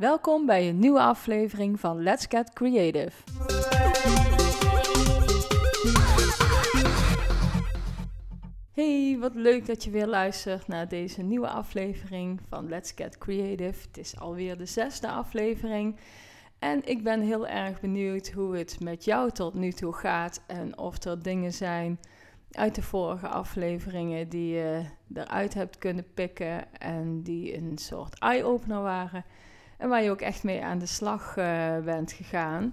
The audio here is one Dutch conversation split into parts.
Welkom bij een nieuwe aflevering van Let's Get Creative. Hey, wat leuk dat je weer luistert naar deze nieuwe aflevering van Let's Get Creative. Het is alweer de zesde aflevering. En ik ben heel erg benieuwd hoe het met jou tot nu toe gaat en of er dingen zijn uit de vorige afleveringen die je eruit hebt kunnen pikken en die een soort eye-opener waren. En waar je ook echt mee aan de slag uh, bent gegaan.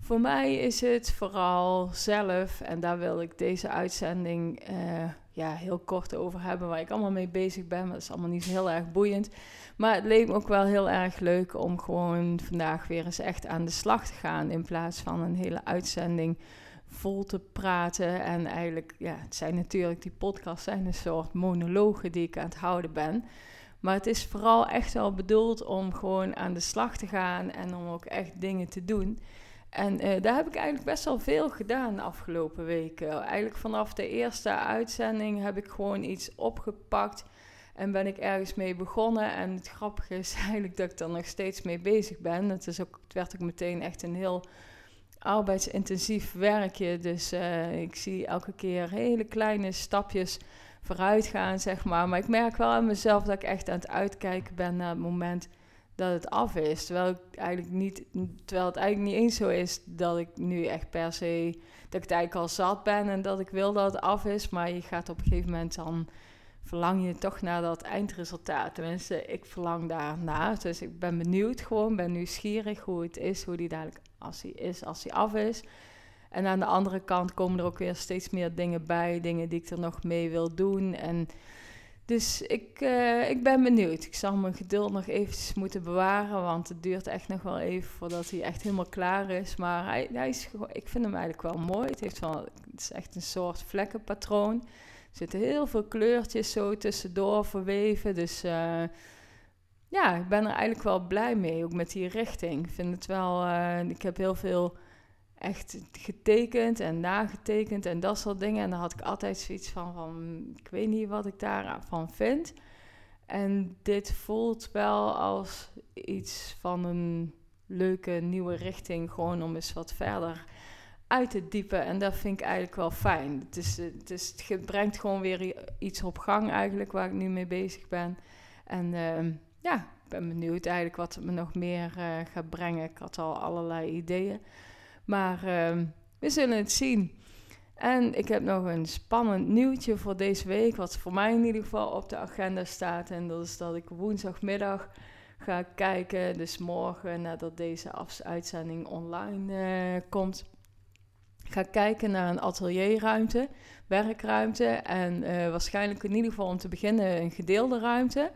Voor mij is het vooral zelf, en daar wil ik deze uitzending uh, ja, heel kort over hebben, waar ik allemaal mee bezig ben. Maar dat is allemaal niet zo heel erg boeiend. Maar het leek me ook wel heel erg leuk om gewoon vandaag weer eens echt aan de slag te gaan. In plaats van een hele uitzending vol te praten. En eigenlijk, ja, het zijn natuurlijk, die podcasts zijn een soort monologen die ik aan het houden ben. Maar het is vooral echt wel bedoeld om gewoon aan de slag te gaan en om ook echt dingen te doen. En uh, daar heb ik eigenlijk best wel veel gedaan de afgelopen weken. Eigenlijk vanaf de eerste uitzending heb ik gewoon iets opgepakt en ben ik ergens mee begonnen. En het grappige is eigenlijk dat ik er nog steeds mee bezig ben. Het, is ook, het werd ook meteen echt een heel arbeidsintensief werkje. Dus uh, ik zie elke keer hele kleine stapjes vooruit gaan, zeg maar. Maar ik merk wel aan mezelf dat ik echt aan het uitkijken ben naar het moment dat het af is. Terwijl, ik eigenlijk niet, terwijl het eigenlijk niet eens zo is dat ik nu echt per se... dat ik eigenlijk al zat ben en dat ik wil dat het af is. Maar je gaat op een gegeven moment dan... verlang je toch naar dat eindresultaat. Tenminste, ik verlang daarnaar. Dus ik ben benieuwd gewoon, ben nieuwsgierig hoe het is, hoe die dadelijk als hij is, als hij af is. En aan de andere kant komen er ook weer steeds meer dingen bij, dingen die ik er nog mee wil doen. En dus ik, uh, ik ben benieuwd. Ik zal mijn geduld nog eventjes moeten bewaren, want het duurt echt nog wel even voordat hij echt helemaal klaar is. Maar hij, hij is, ik vind hem eigenlijk wel mooi. Het, heeft wel, het is echt een soort vlekkenpatroon. Er zitten heel veel kleurtjes zo tussendoor verweven. Dus uh, ja, ik ben er eigenlijk wel blij mee, ook met die richting. Ik vind het wel, uh, ik heb heel veel echt getekend en nagetekend en dat soort dingen. En dan had ik altijd zoiets van, van ik weet niet wat ik daarvan vind. En dit voelt wel als iets van een leuke nieuwe richting, gewoon om eens wat verder uit te diepen. En dat vind ik eigenlijk wel fijn. Het, is, het, is, het brengt gewoon weer iets op gang eigenlijk, waar ik nu mee bezig ben. En uh, ja, ik ben benieuwd eigenlijk wat het me nog meer uh, gaat brengen. Ik had al allerlei ideeën. Maar uh, we zullen het zien. En ik heb nog een spannend nieuwtje voor deze week, wat voor mij in ieder geval op de agenda staat. En dat is dat ik woensdagmiddag ga kijken, dus morgen nadat deze uitzending online uh, komt, ga kijken naar een atelierruimte, werkruimte en uh, waarschijnlijk in ieder geval om te beginnen een gedeelde ruimte.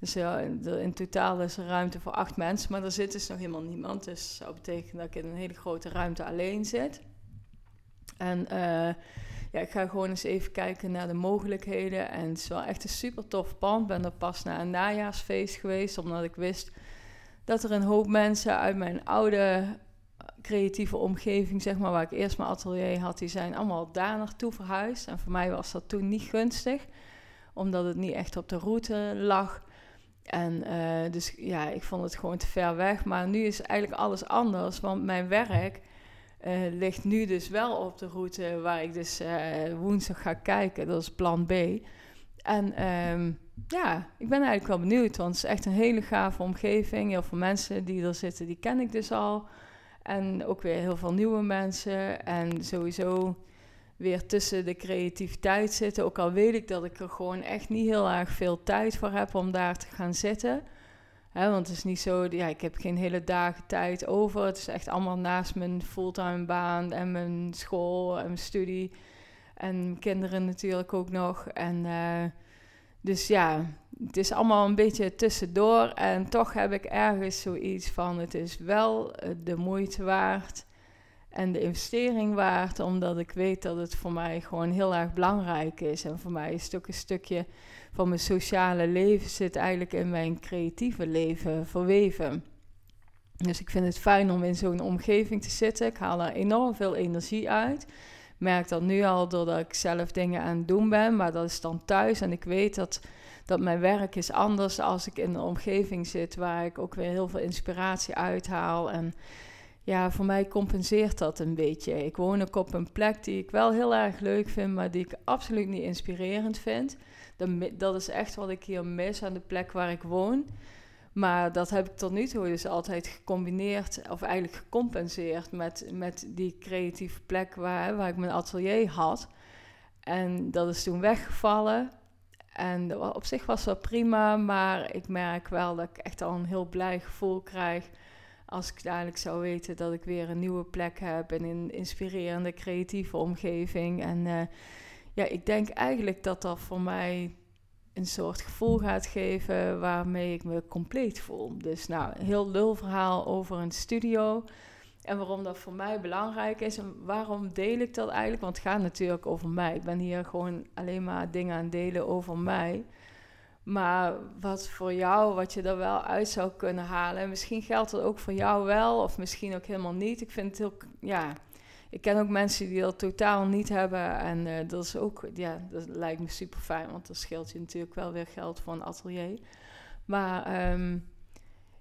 Dus ja, in totaal is er ruimte voor acht mensen, maar er zit dus nog helemaal niemand. Dus dat zou betekenen dat ik in een hele grote ruimte alleen zit. En uh, ja, ik ga gewoon eens even kijken naar de mogelijkheden. En het is wel echt een super tof pand. Ik ben er pas naar een najaarsfeest geweest, omdat ik wist dat er een hoop mensen uit mijn oude creatieve omgeving, zeg maar, waar ik eerst mijn atelier had, die zijn allemaal daar naartoe verhuisd. En voor mij was dat toen niet gunstig, omdat het niet echt op de route lag. En uh, dus ja, ik vond het gewoon te ver weg. Maar nu is eigenlijk alles anders, want mijn werk uh, ligt nu dus wel op de route waar ik dus uh, woensdag ga kijken. Dat is plan B. En um, ja, ik ben eigenlijk wel benieuwd, want het is echt een hele gave omgeving. Heel veel mensen die er zitten, die ken ik dus al. En ook weer heel veel nieuwe mensen. En sowieso weer tussen de creativiteit zitten. Ook al weet ik dat ik er gewoon echt niet heel erg veel tijd voor heb om daar te gaan zitten. He, want het is niet zo, ja, ik heb geen hele dagen tijd over. Het is echt allemaal naast mijn fulltime baan en mijn school en mijn studie. En kinderen natuurlijk ook nog. En uh, dus ja, het is allemaal een beetje tussendoor. En toch heb ik ergens zoiets van: het is wel de moeite waard en de investering waard, omdat ik weet dat het voor mij gewoon heel erg belangrijk is. En voor mij is het ook een stukje van mijn sociale leven zit eigenlijk in mijn creatieve leven verweven. Dus ik vind het fijn om in zo'n omgeving te zitten. Ik haal er enorm veel energie uit. Merk dat nu al doordat ik zelf dingen aan het doen ben, maar dat is dan thuis. En ik weet dat dat mijn werk is anders als ik in een omgeving zit waar ik ook weer heel veel inspiratie uithaal. En ja, voor mij compenseert dat een beetje. Ik woon ook op een plek die ik wel heel erg leuk vind, maar die ik absoluut niet inspirerend vind. Dat is echt wat ik hier mis aan de plek waar ik woon. Maar dat heb ik tot nu toe dus altijd gecombineerd, of eigenlijk gecompenseerd met, met die creatieve plek waar, waar ik mijn atelier had. En dat is toen weggevallen. En op zich was dat prima, maar ik merk wel dat ik echt al een heel blij gevoel krijg als ik dadelijk zou weten dat ik weer een nieuwe plek heb in een inspirerende, creatieve omgeving. En uh, ja, ik denk eigenlijk dat dat voor mij een soort gevoel gaat geven waarmee ik me compleet voel. Dus nou, een heel lul verhaal over een studio. En waarom dat voor mij belangrijk is en waarom deel ik dat eigenlijk? Want het gaat natuurlijk over mij. Ik ben hier gewoon alleen maar dingen aan delen over mij. Maar wat voor jou, wat je er wel uit zou kunnen halen. Misschien geldt dat ook voor jou wel, of misschien ook helemaal niet. Ik vind het heel, ja, ik ken ook mensen die dat totaal niet hebben. En uh, dat is ook, ja, dat lijkt me super fijn, want dan scheelt je natuurlijk wel weer geld voor een atelier. Maar um,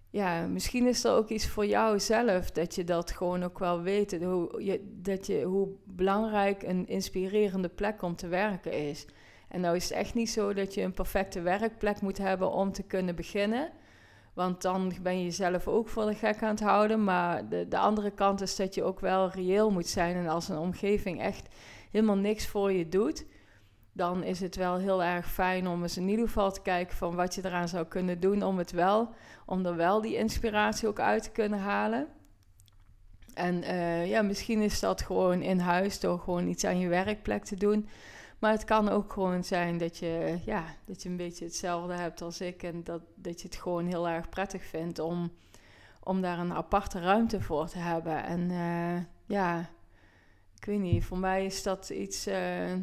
ja, misschien is er ook iets voor jou zelf dat je dat gewoon ook wel weet. Hoe, je, dat je, hoe belangrijk een inspirerende plek om te werken is. En nou is het echt niet zo dat je een perfecte werkplek moet hebben om te kunnen beginnen. Want dan ben je jezelf ook voor de gek aan het houden. Maar de, de andere kant is dat je ook wel reëel moet zijn. En als een omgeving echt helemaal niks voor je doet, dan is het wel heel erg fijn om eens in ieder geval te kijken van wat je eraan zou kunnen doen om het wel, om er wel die inspiratie ook uit te kunnen halen. En uh, ja, misschien is dat gewoon in huis door gewoon iets aan je werkplek te doen. Maar het kan ook gewoon zijn dat je, ja, dat je een beetje hetzelfde hebt als ik. En dat, dat je het gewoon heel erg prettig vindt om, om daar een aparte ruimte voor te hebben. En uh, ja, ik weet niet, voor mij is dat iets. Uh,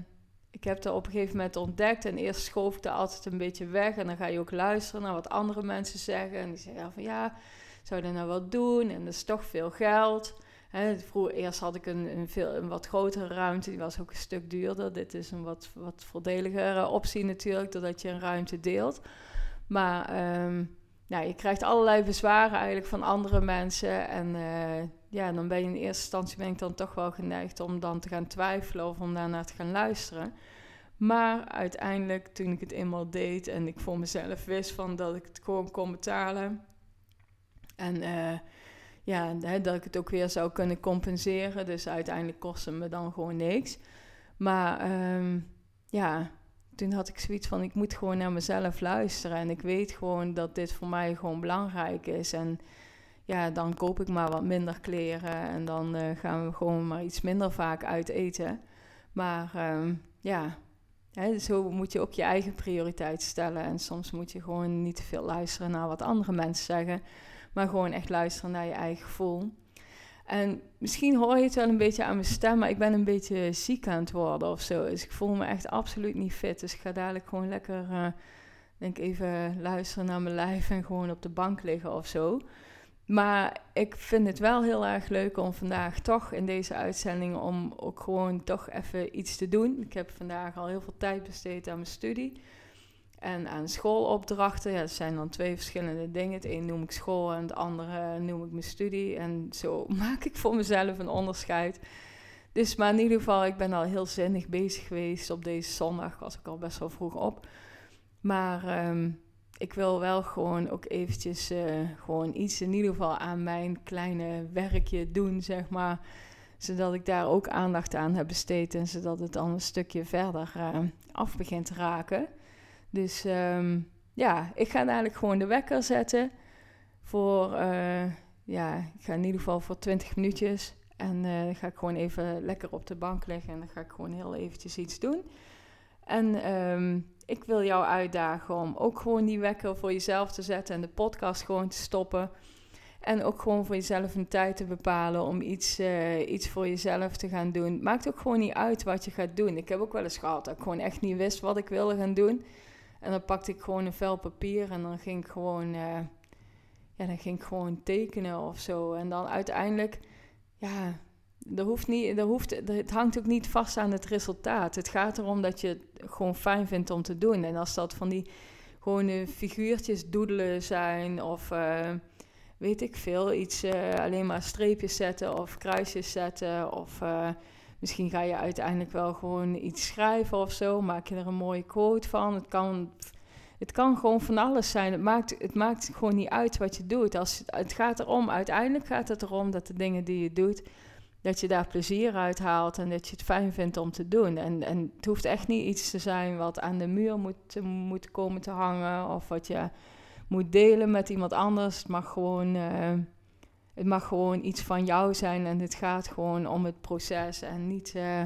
ik heb dat op een gegeven moment ontdekt. En eerst schoof ik er altijd een beetje weg. En dan ga je ook luisteren naar wat andere mensen zeggen. En die zeggen van ja, zou je dat nou wel doen? En dat is toch veel geld. Hè, vroeger, eerst had ik een, een, veel, een wat grotere ruimte, die was ook een stuk duurder. Dit is een wat, wat voordeligere optie natuurlijk, doordat je een ruimte deelt. Maar nou, je krijgt allerlei bezwaren eigenlijk van andere mensen. En uh, ja, dan ben je in eerste instantie ben ik dan toch wel geneigd om dan te gaan twijfelen of om daarnaar te gaan luisteren. Maar uiteindelijk, toen ik het eenmaal deed en ik voor mezelf wist van dat ik het gewoon kon betalen. En uh, ja, hè, dat ik het ook weer zou kunnen compenseren. Dus uiteindelijk kostte me dan gewoon niks. Maar um, ja, toen had ik zoiets van: ik moet gewoon naar mezelf luisteren. En ik weet gewoon dat dit voor mij gewoon belangrijk is. En ja, dan koop ik maar wat minder kleren. En dan uh, gaan we gewoon maar iets minder vaak uit eten. Maar um, ja, zo moet je ook je eigen prioriteit stellen. En soms moet je gewoon niet te veel luisteren naar wat andere mensen zeggen maar gewoon echt luisteren naar je eigen gevoel. En misschien hoor je het wel een beetje aan mijn stem, maar ik ben een beetje ziek aan het worden of zo. Dus ik voel me echt absoluut niet fit. Dus ik ga dadelijk gewoon lekker, uh, denk even luisteren naar mijn lijf en gewoon op de bank liggen of zo. Maar ik vind het wel heel erg leuk om vandaag toch in deze uitzending om ook gewoon toch even iets te doen. Ik heb vandaag al heel veel tijd besteed aan mijn studie. En aan schoolopdrachten, ja, dat zijn dan twee verschillende dingen. Het een noem ik school en het andere noem ik mijn studie. En zo maak ik voor mezelf een onderscheid. Dus, maar in ieder geval, ik ben al heel zinnig bezig geweest op deze zondag. Was ik al best wel vroeg op. Maar um, ik wil wel gewoon ook eventjes uh, gewoon iets in ieder geval aan mijn kleine werkje doen, zeg maar. Zodat ik daar ook aandacht aan heb besteed en zodat het dan een stukje verder uh, af begint te raken. Dus um, ja, ik ga dadelijk gewoon de wekker zetten. Voor, uh, ja, ik ga in ieder geval voor 20 minuutjes. En uh, dan ga ik gewoon even lekker op de bank liggen. En dan ga ik gewoon heel eventjes iets doen. En um, ik wil jou uitdagen om ook gewoon die wekker voor jezelf te zetten. En de podcast gewoon te stoppen. En ook gewoon voor jezelf een tijd te bepalen om iets, uh, iets voor jezelf te gaan doen. Maakt ook gewoon niet uit wat je gaat doen. Ik heb ook wel eens gehad dat ik gewoon echt niet wist wat ik wilde gaan doen. En dan pakte ik gewoon een vel papier en dan ging ik gewoon, uh, ja, dan ging ik gewoon tekenen of zo. En dan uiteindelijk, ja, er hoeft niet, er hoeft, het hangt ook niet vast aan het resultaat. Het gaat erom dat je het gewoon fijn vindt om te doen. En als dat van die gewoon figuurtjes doedelen zijn of weet ik veel, iets alleen maar streepjes zetten of kruisjes zetten of misschien ga je uiteindelijk wel gewoon iets schrijven of zo, maak je er een mooie quote van. Het kan het kan gewoon van alles zijn. Het maakt, het maakt gewoon niet uit wat je doet. Als, het gaat erom, uiteindelijk gaat het erom dat de dingen die je doet, dat je daar plezier uit haalt en dat je het fijn vindt om te doen. En, en het hoeft echt niet iets te zijn wat aan de muur moet, moet komen te hangen of wat je moet delen met iemand anders. Het mag gewoon, uh, het mag gewoon iets van jou zijn en het gaat gewoon om het proces en niet, uh,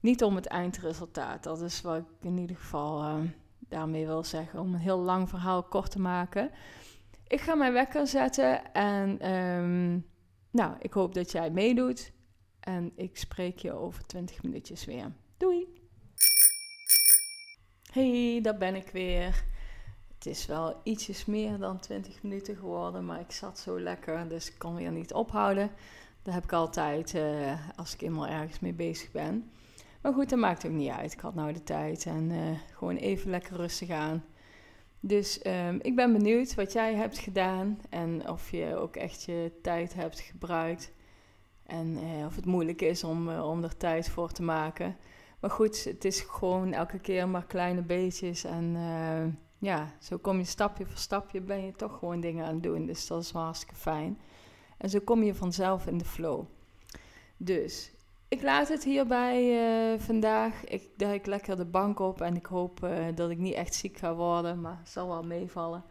niet om het eindresultaat. Dat is wat ik in ieder geval. Uh, daarmee wil zeggen, om een heel lang verhaal kort te maken. Ik ga mijn wekker zetten en ehm, nou, ik hoop dat jij meedoet. En ik spreek je over 20 minuutjes weer. Doei! Hey, daar ben ik weer. Het is wel ietsjes meer dan 20 minuten geworden, maar ik zat zo lekker, dus ik kon weer niet ophouden. Dat heb ik altijd uh, als ik eenmaal ergens mee bezig ben. Maar goed, dat maakt ook niet uit. Ik had nou de tijd en uh, gewoon even lekker rustig aan. Dus um, ik ben benieuwd wat jij hebt gedaan en of je ook echt je tijd hebt gebruikt. En uh, of het moeilijk is om, om er tijd voor te maken. Maar goed, het is gewoon elke keer maar kleine beetjes. En ja, zo kom je stapje voor stapje, ben je toch gewoon dingen aan het doen. Dus dat is hartstikke fijn. En zo kom je vanzelf in de flow. Dus ik laat het hierbij uh, vandaag. Ik duik lekker de bank op en ik hoop uh, dat ik niet echt ziek ga worden, maar het zal wel meevallen.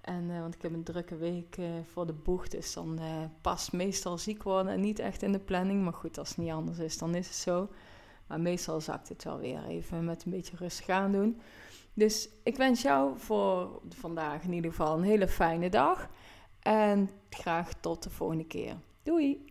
En, uh, want ik heb een drukke week voor de boeg, dus dan past meestal ziek worden en niet echt in de planning. Maar goed, als het niet anders is, dan is het zo. Maar meestal zakt het wel weer even met een beetje rustig aan doen. Dus ik wens jou voor vandaag in ieder geval een hele fijne dag. En graag tot de volgende keer. Doei!